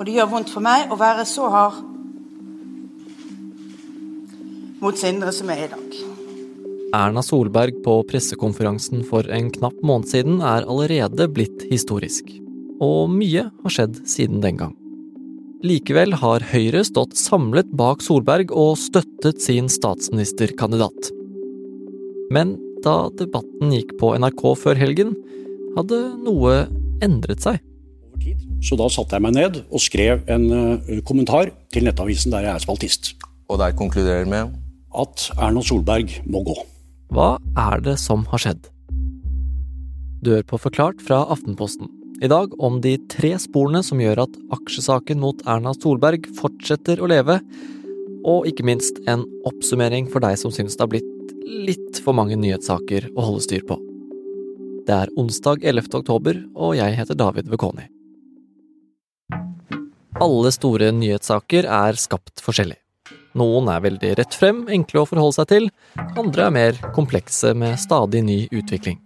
Og det gjør vondt for meg å være så hard mot Sindre som jeg er i dag. Erna Solberg på pressekonferansen for en knapp måned siden er allerede blitt historisk. Og mye har skjedd siden den gang. Likevel har Høyre stått samlet bak Solberg og støttet sin statsministerkandidat. Men da debatten gikk på NRK før helgen, hadde noe endret seg. Så da satte jeg meg ned og skrev en uh, kommentar til Nettavisen der jeg er spaltist. Og der konkluderer med? At Erna Solberg må gå. Hva er det som har skjedd? Du hører på Forklart fra Aftenposten. I dag om de tre sporene som gjør at aksjesaken mot Erna Solberg fortsetter å leve, og ikke minst en oppsummering for deg som syns det har blitt litt for mange nyhetssaker å holde styr på. Det er onsdag 11. oktober, og jeg heter David Vekoni. Alle store nyhetssaker er skapt forskjellig. Noen er veldig rett frem, enkle å forholde seg til, andre er mer komplekse med stadig ny utvikling.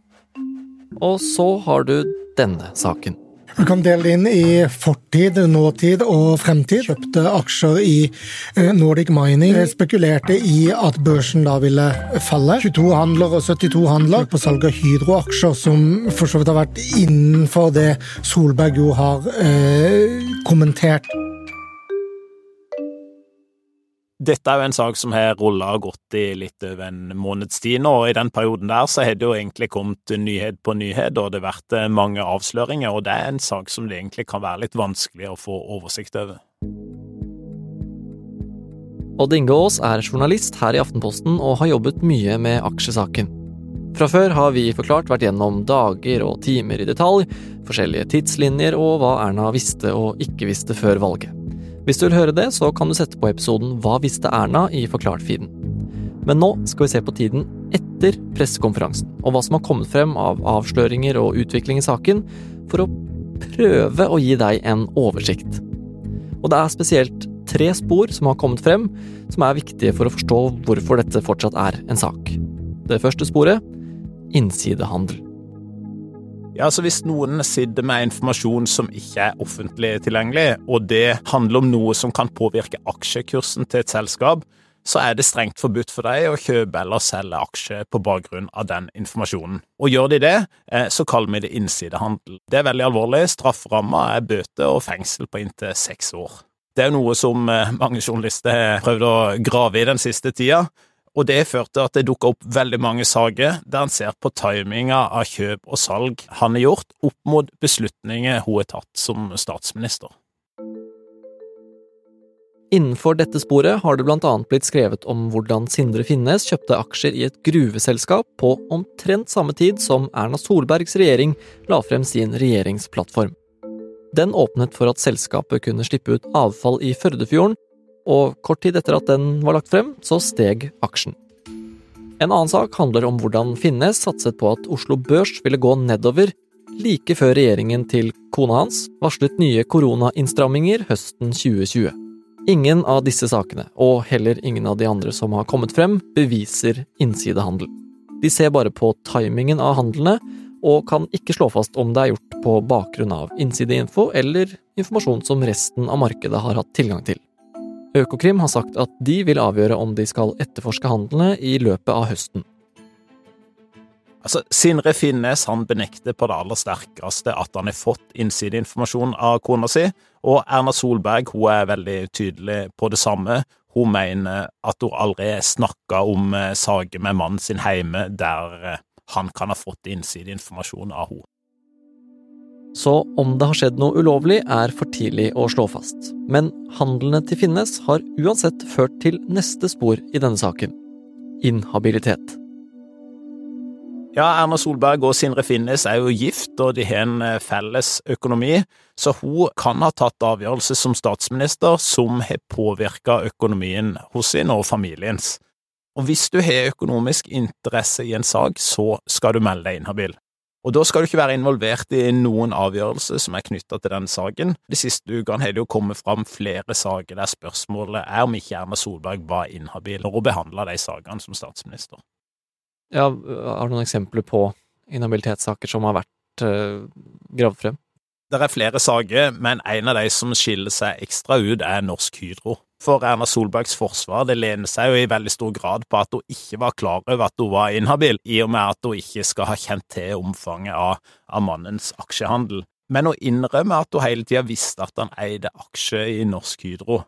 Og så har du denne saken. Du kan dele inn i fortid, nåtid og fremtid. Kjøpte aksjer i eh, Nordic Mining. Spekulerte i at børsen da ville falle. 22 handler og 72 handler på salg av Hydro-aksjer, som for så vidt har vært innenfor det Solberg jo har eh, kommentert. Dette er jo en sak som har rulla og gått i litt over en måneds tid nå, og i den perioden der så har det jo egentlig kommet nyhet på nyhet, og det har vært eh, mange avsløringer, og det er en sak som det egentlig kan være litt vanskelig å få oversikt over. Odd Inge Aas er journalist her i Aftenposten og har jobbet mye med aksjesaken. Fra før har vi forklart vært gjennom dager og timer i detalj, forskjellige tidslinjer og hva Erna visste og ikke visste før valget. Hvis du vil høre det, så kan du sette på episoden Hva visste Erna i Forklart-feeden. Men nå skal vi se på tiden etter pressekonferansen, og hva som har kommet frem av avsløringer og utvikling i saken, for å prøve å gi deg en oversikt. Og det er spesielt tre spor som har kommet frem, som er viktige for å forstå hvorfor dette fortsatt er en sak. Det første sporet innsidehandel. Ja, så Hvis noen sitter med informasjon som ikke er offentlig tilgjengelig, og det handler om noe som kan påvirke aksjekursen til et selskap, så er det strengt forbudt for deg å kjøpe eller selge aksjer på bakgrunn av den informasjonen. Og gjør de det, eh, så kaller vi det innsidehandel. Det er veldig alvorlig. Strafferamma er bøte og fengsel på inntil seks år. Det er noe som eh, mange journalister har prøvd å grave i den siste tida, og det førte at det dukka opp veldig mange saker der han ser på timinga av kjøp og salg han har gjort, opp mot beslutninger hun har tatt som statsminister. Innenfor dette sporet har det annet blitt skrevet om hvordan Sindre Finnes kjøpte aksjer i et gruveselskap på omtrent samme tid som Erna Solbergs regjering la frem sin regjeringsplattform. Den åpnet for at selskapet kunne slippe ut avfall i Førdefjorden, og kort tid etter at den var lagt frem, så steg aksjen. En annen sak handler om hvordan Finnes satset på at Oslo Børs ville gå nedover like før regjeringen til kona hans varslet nye koronainnstramminger høsten 2020. Ingen av disse sakene, og heller ingen av de andre som har kommet frem, beviser innsidehandel. De ser bare på timingen av handlene, og kan ikke slå fast om det er gjort på bakgrunn av innsideinfo eller informasjon som resten av markedet har hatt tilgang til. Økokrim har sagt at de vil avgjøre om de skal etterforske handlene i løpet av høsten. Altså, Sindre Finnes han benekter på det aller sterkeste at han har fått innsideinformasjon av kona si, og Erna Solberg hun er veldig tydelig på det samme. Hun mener at hun aldri snakka om eh, saker med mannen sin hjemme der eh, han kan ha fått innsideinformasjon av henne. Så om det har skjedd noe ulovlig, er for tidlig å slå fast. Men handlene til Finnes har uansett ført til neste spor i denne saken – inhabilitet. Ja, Erna Solberg og Sindre Finnes er jo gift, og de har en eh, felles økonomi, så hun kan ha tatt avgjørelser som statsminister som har påvirka økonomien hos sin og familiens. Og hvis du har økonomisk interesse i en sak, så skal du melde deg inhabil. Og da skal du ikke være involvert i noen avgjørelse som er knytta til den saken. De siste ukene har det jo kommet fram flere saker der spørsmålet er om ikke Erna Solberg var inhabil når hun behandla de sakene som statsminister. Ja, har du noen eksempler på inhabilitetssaker som har vært uh, gravd frem? Det er flere saker, men en av de som skiller seg ekstra ut, er Norsk Hydro. For Erna Solbergs forsvar det lener seg jo i veldig stor grad på at hun ikke var klar over at hun var inhabil, i og med at hun ikke skal ha kjent til omfanget av, av mannens aksjehandel. Men hun innrømmer at hun hele tida visste at han eide aksjer i Norsk Hydro.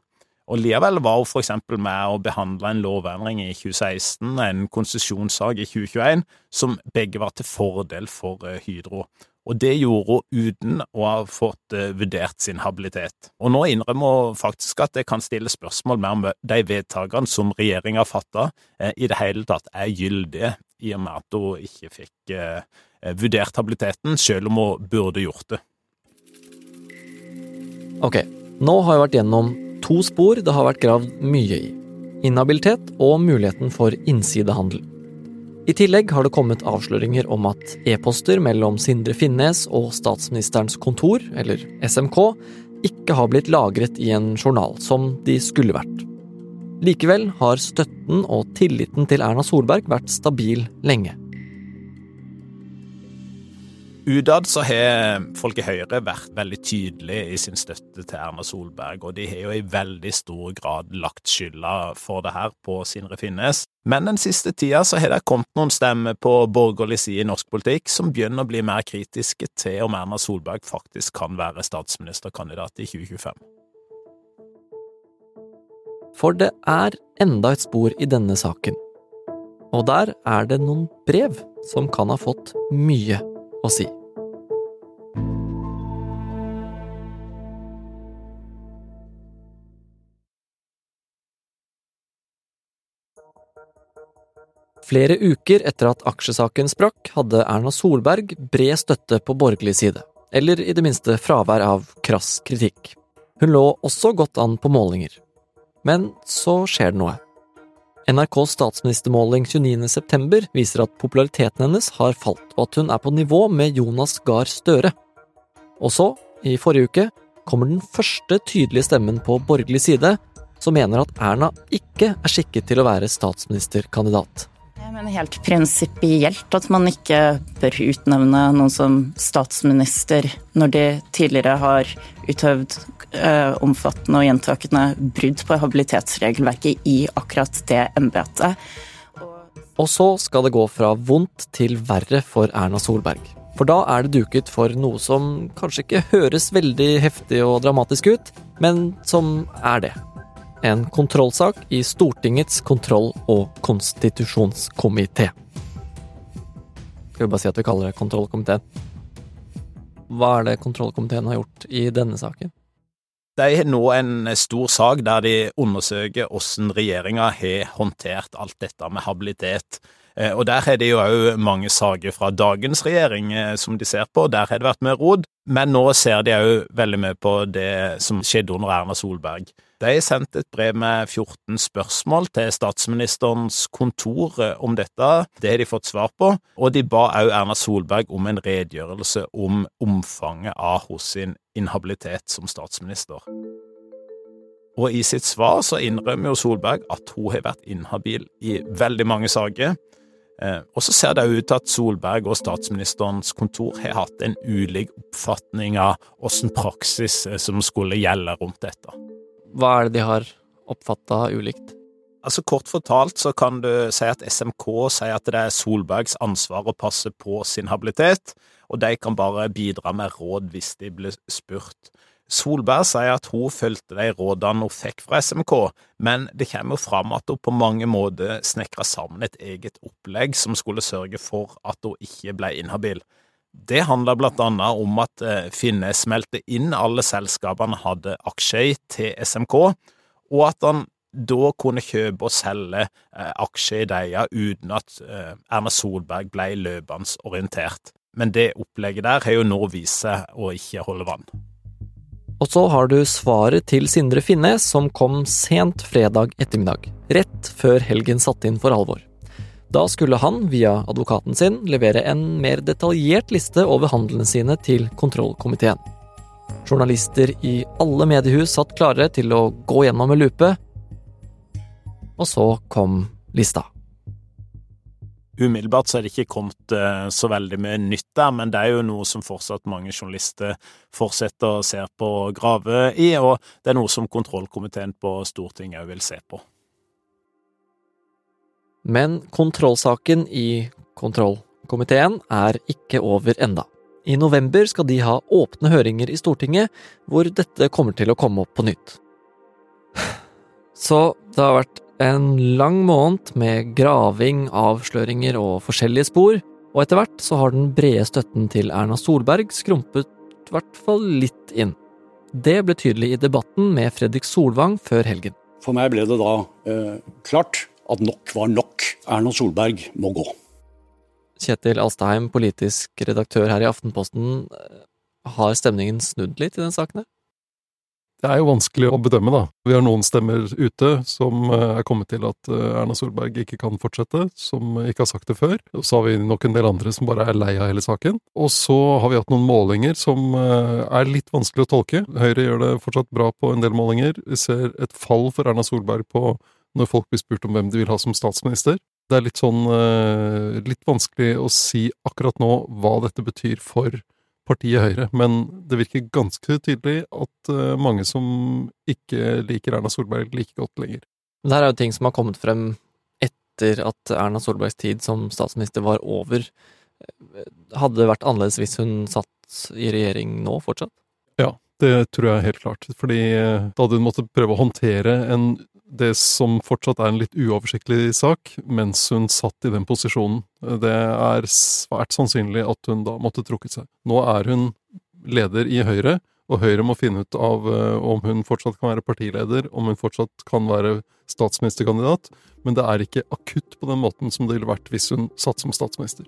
Og Likevel var hun for eksempel med å behandle en lovendring i 2016, en konsesjonssak i 2021, som begge var til fordel for eh, Hydro. Og det gjorde hun uten å ha fått uh, vurdert sin habilitet. Og nå innrømmer hun faktisk at det kan stille spørsmål mer om de vedtakene som regjeringa fatta, uh, i det hele tatt er gyldige, i og med at hun ikke fikk uh, vurdert habiliteten, selv om hun burde gjort det. Ok, nå har jeg vært gjennom to spor det har vært gravd mye i. Inhabilitet og muligheten for innsidehandel. I tillegg har det kommet avsløringer om at e-poster mellom Sindre Finnes og statsministerens kontor, eller SMK, ikke har blitt lagret i en journal, som de skulle vært. Likevel har støtten og tilliten til Erna Solberg vært stabil lenge. Utad så har folk i Høyre vært veldig tydelige i sin støtte til Erna Solberg, og de har jo i veldig stor grad lagt skylda for det her på Sindre Finnes. Men den siste tida så har det kommet noen stemmer på borgerlig side i norsk politikk som begynner å bli mer kritiske til om Erna Solberg faktisk kan være statsministerkandidat i 2025. For det er enda et spor i denne saken. Og der er det noen brev som kan ha fått mye å si. Flere uker etter at aksjesaken sprakk, hadde Erna Solberg bred støtte på borgerlig side, eller i det minste fravær av krass kritikk. Hun lå også godt an på målinger. Men så skjer det noe. NRKs statsministermåling 29.9 viser at populariteten hennes har falt, og at hun er på nivå med Jonas Gahr Støre. Og så, i forrige uke, kommer den første tydelige stemmen på borgerlig side, som mener at Erna ikke er skikket til å være statsministerkandidat. Mener helt prinsipielt at man ikke bør utnevne noen som statsminister når de tidligere har utøvd eh, omfattende og gjentakende brudd på habilitetsregelverket i akkurat det embetet. Og så skal det gå fra vondt til verre for Erna Solberg. For da er det duket for noe som kanskje ikke høres veldig heftig og dramatisk ut, men som er det en kontrollsak i Stortingets kontroll- og konstitusjonskomité. Skal vi bare si at vi kaller det kontrollkomiteen. Hva er det kontrollkomiteen har gjort i denne saken? De har nå en stor sak der de undersøker hvordan regjeringa har håndtert alt dette med habilitet. Eh, og der har de jo òg mange saker fra dagens regjering eh, som de ser på, der har det vært mye rod. Men nå ser de òg veldig mye på det som skjedde under Erna Solberg. De har sendt et brev med 14 spørsmål til statsministerens kontor eh, om dette. Det har de fått svar på, og de ba òg Erna Solberg om en redegjørelse om omfanget av hos sin inhabilitet som statsminister. Og i sitt svar så innrømmer jo Solberg at hun har vært inhabil i veldig mange saker. Eh, og så ser det ut til at Solberg og statsministerens kontor har hatt en ulik oppfatning av åssen praksis eh, som skulle gjelde rundt dette. Hva er det de har oppfatta ulikt? Altså Kort fortalt så kan du si at SMK sier at det er Solbergs ansvar å passe på sin habilitet, og de kan bare bidra med råd hvis de blir spurt. Solberg sier at hun fulgte de rådene hun fikk fra SMK, men det kommer fram at hun på mange måter snekra sammen et eget opplegg som skulle sørge for at hun ikke ble inhabil. Det handla blant annet om at eh, Finne smelte inn alle selskapene hadde aksjer i til SMK, og at han da kunne kjøpe og selge eh, aksjer i deia uten at eh, Erna Solberg ble løpende orientert. Men det opplegget der har jo nå vist seg å ikke holde vann. Og så har du svaret til Sindre Finnes, som kom sent fredag ettermiddag, rett før helgen satte inn for alvor. Da skulle han, via advokaten sin, levere en mer detaljert liste over handlene sine til kontrollkomiteen. Journalister i alle mediehus satt klare til å gå gjennom med lupe, og så kom lista. Umiddelbart så er det ikke kommet uh, så veldig mye nytt der, men det er jo noe som fortsatt mange journalister fortsetter å se på og grave i, og det er noe som kontrollkomiteen på Stortinget òg vil se på. Men kontrollsaken i kontrollkomiteen er ikke over enda. I november skal de ha åpne høringer i Stortinget, hvor dette kommer til å komme opp på nytt. Så det har vært en lang måned med graving, avsløringer og forskjellige spor, og etter hvert så har den brede støtten til Erna Solberg skrumpet i hvert fall litt inn. Det ble tydelig i debatten med Fredrik Solvang før helgen. For meg ble det da eh, klart at nok var nok. Erna Solberg må gå. Kjetil Alstheim, politisk redaktør her i Aftenposten. Har stemningen snudd litt i den saken? Det er jo vanskelig å bedømme, da. Vi har noen stemmer ute som eh, er kommet til at eh, Erna Solberg ikke kan fortsette, som ikke har sagt det før. Og så har vi nok en del andre som bare er lei av hele saken. Og så har vi hatt noen målinger som eh, er litt vanskelig å tolke. Høyre gjør det fortsatt bra på en del målinger. Vi ser et fall for Erna Solberg på når folk blir spurt om hvem de vil ha som statsminister. Det er litt sånn litt vanskelig å si akkurat nå hva dette betyr for partiet Høyre, men det virker ganske tydelig at eh, mange som ikke liker Erna Solberg like godt lenger. Det her er jo ting som har kommet frem etter at Erna Solbergs tid som statsminister var over. Hadde det vært annerledes hvis hun satt i regjering nå fortsatt? Ja, det tror jeg helt klart. Fordi eh, da hadde hun måttet prøve å håndtere en det som fortsatt er en litt uoversiktlig sak, mens hun satt i den posisjonen. Det er svært sannsynlig at hun da måtte trukket seg. Nå er hun leder i Høyre, og Høyre må finne ut av uh, om hun fortsatt kan være partileder, om hun fortsatt kan være statsministerkandidat, men det er ikke akutt på den måten som det ville vært hvis hun satt som statsminister.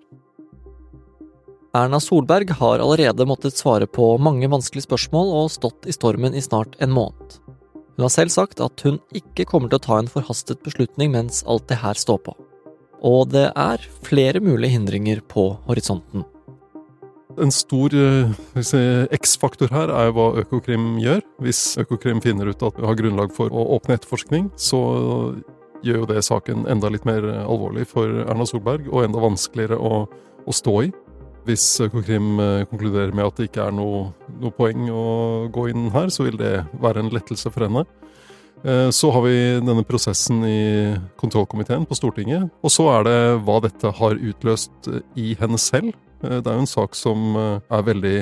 Erna Solberg har allerede måttet svare på mange vanskelige spørsmål og stått i stormen i snart en måned. Hun har selv sagt at hun ikke kommer til å ta en forhastet beslutning mens alt det her står på. Og det er flere mulige hindringer på horisonten. En stor si, X-faktor her er hva Økokrim gjør. Hvis Økokrim finner ut at vi har grunnlag for å åpne etterforskning, så gjør jo det saken enda litt mer alvorlig for Erna Solberg, og enda vanskeligere å, å stå i. Hvis Økokrim eh, konkluderer med at det ikke er noe, noe, poeng å gå inn her, så vil det være en lettelse for henne. Eh, så har vi denne prosessen i kontrollkomiteen på Stortinget. Og så er det hva dette har utløst i henne selv. Eh, det er jo en sak som er veldig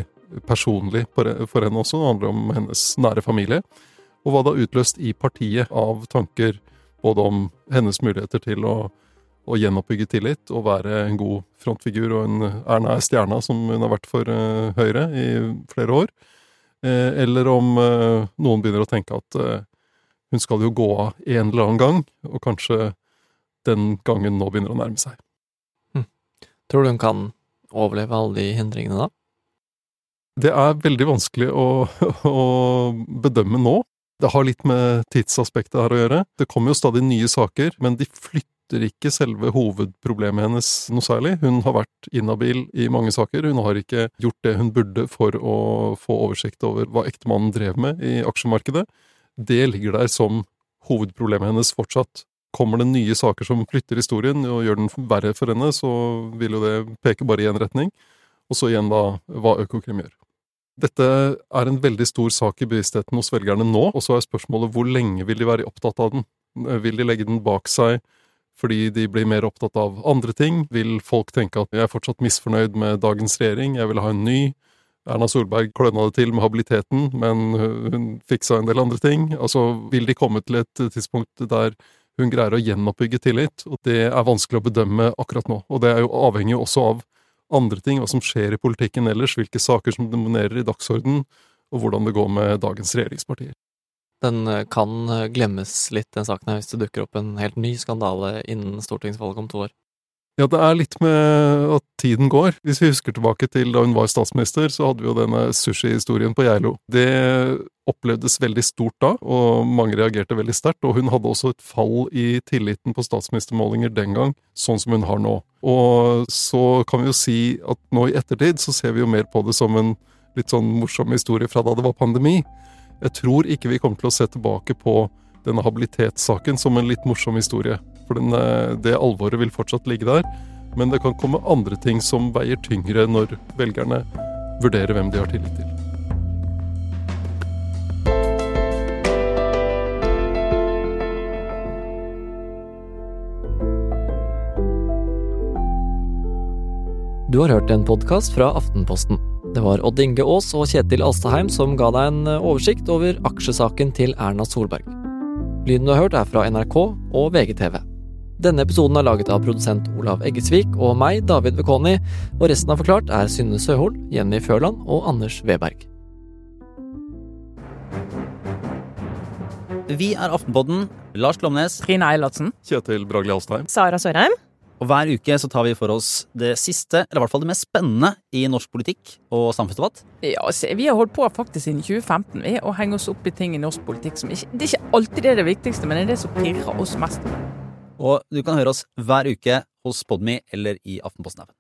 personlig for henne også. Det handler om hennes nære familie. Og hva det har utløst i partiet av tanker både om hennes muligheter til å å gjenoppbygge tillit og være en god frontfigur og en Erna er stjerna, som hun har vært for uh, Høyre i flere år. Eh, eller om uh, noen begynner å tenke at hun skal jo gå av en eller annen gang, og kanskje den gangen nå begynner å nærme seg. Hm. Tror du hun kan overleve alle de hindringene da? Det er veldig vanskelig å, å bedømme nå. Det har litt med tidsaspektet her å gjøre. Det kommer jo stadig nye saker, men de flytter løfter ikke selve hovedproblemet hennes noe særlig. Hun har vært inhabil i mange saker. Hun har ikke gjort det hun burde for å få oversikt over hva ektemannen drev med i aksjemarkedet. Det ligger der som hovedproblemet hennes fortsatt. Kommer det nye saker som flytter historien og gjør den verre for henne, så vil jo det peke bare i én retning. Og så igjen da hva Økokrim gjør. Dette er en veldig stor sak i bevisstheten hos velgerne nå, og så er spørsmålet hvor lenge vil de være opptatt av den? Vil de legge den bak seg fordi de blir mer opptatt av andre ting? Vil folk tenke at jeg er fortsatt misfornøyd med dagens regjering, jeg vil ha en ny? Erna Solberg kløna det til med habiliteten, men hun fiksa en del andre ting. Altså, vil de komme til et tidspunkt der hun greier å gjenoppbygge tillit? Og det er vanskelig å bedømme akkurat nå. Og det er jo avhengig også av andre ting, hva som skjer i politikken ellers, hvilke saker som dominerer i dagsorden, og hvordan det går med dagens regjeringspartier. Den eh, kan eh, glemmes litt, den saken her, hvis det dukker opp en helt ny skandale innen stortingsvalget om to år. Ja, det er litt med at tiden går. Hvis vi husker tilbake til da hun var statsminister, så hadde vi jo denne sushihistorien på Geilo. Det opplevdes veldig stort da, og mange reagerte veldig sterkt. Og hun hadde også et fall i tilliten på statsministermålinger den gang, sånn som hun har nå. Og så kan vi jo si at nå i ettertid så ser vi jo mer på det som en litt sånn morsom historie fra da det var pandemi. Jeg tror ikke vi kommer til å se tilbake på denne habilitetssaken som en litt morsom historie. For den, eh, det alvoret vil fortsatt ligge der. Men det kan komme andre ting som veier tyngre når velgerne vurderer hvem de har tillit til. Du har hørt en podkast fra Aftenposten. Det var Odd Inge Aas og Kjetil Alstaheim som ga deg en eh, oversikt over aksjesaken til Erna Solberg. Lyden du har hørt er fra NRK og VGTV. Denne episoden er laget av produsent Olav Eggesvik og meg, David Vekoni, og resten av Forklart er Synne Søhol, Jenny Førland og Anders Weberg. Vi er Aftenpodden. Lars Glomnes. Trine Eilertsen. Kjetil Bragli Alstheim. Sara Sørheim. Og hver uke så tar vi for oss det siste, eller i hvert fall det mest spennende i norsk politikk og samfunnsdebatt. Ja, se, Vi har holdt på faktisk siden 2015 vi, å henge oss opp i ting i norsk politikk som ikke Det er ikke alltid det er det viktigste, men det er det som pirrer oss mest. Og du kan høre oss hver uke hos Podmy eller i Aftenposten-appen.